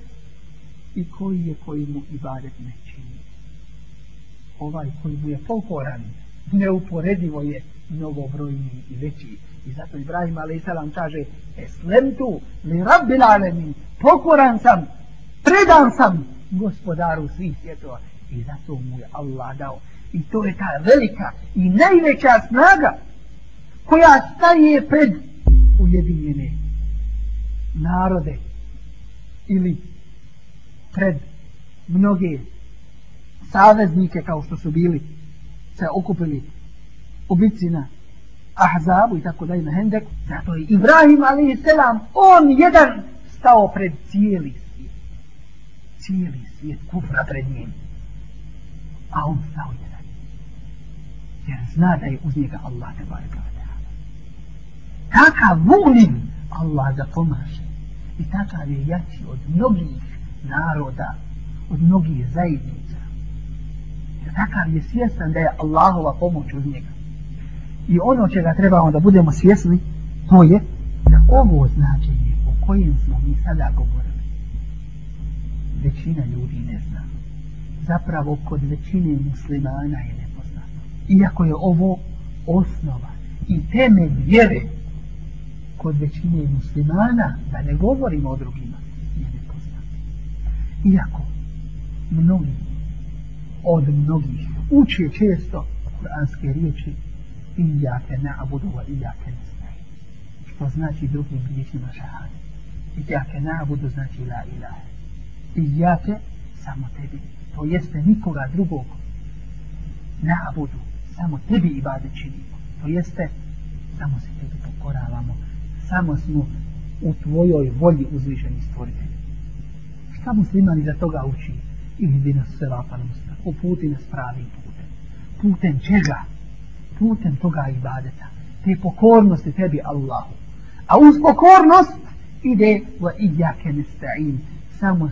i koji je kojemu i vade neki ovaj koji mu je pokoran neuporedivo je mnogobrojni i veći i zato Ibrahim a.s. kaže eslemtu li rabbil alemin pokoran sam predan sam gospodaru svih svjetova i zato mu je Allah dao i to je ta velika i najveća snaga koja staje pred ujedinjene narode ili pred mnoge saveznike kao što su bili se okupili u bitci na Ahzabu i tako dalje na Hendeku zato je Ibrahim a.s. on jedan stao pred cijeli svijet cijeli svijet kufra pred njim a on stao jedan jer zna da je uz njega Allah te barek kakav volim Allah da pomaže i takav je jači od mnogih naroda od mnogih zajednica takav je svjestan da je Allahova pomoć uz njega. I ono čega trebamo da budemo svjesni, to je da ovo značenje o kojem smo mi sada govorili, većina ljudi ne zna. Zapravo kod većine muslimana je nepoznato. Iako je ovo osnova i temelj vjere kod većine muslimana, da ne govorimo o drugima, je nepoznato. Iako mnogi od mnogih. Uči često kuranske riječi Iyake na'budu wa iyake nesta'in. Što znači drugim riječima šahadu. Iyake na'budu znači la ilaha. Iyake samo tebi. To jeste nikoga drugog na'budu. Samo tebi ibade činimo. To jeste samo se tebi pokoravamo. Samo smo u tvojoj volji uzvišeni stvoriteli. Šta muslimani za toga uči? Ihdina sirata muslima uputi nas pravim putem. Putem čega? Putem toga ibadeta. Te pokornosti tebi Allahu. A uz pokornost ide va ijake nesta'in. Samo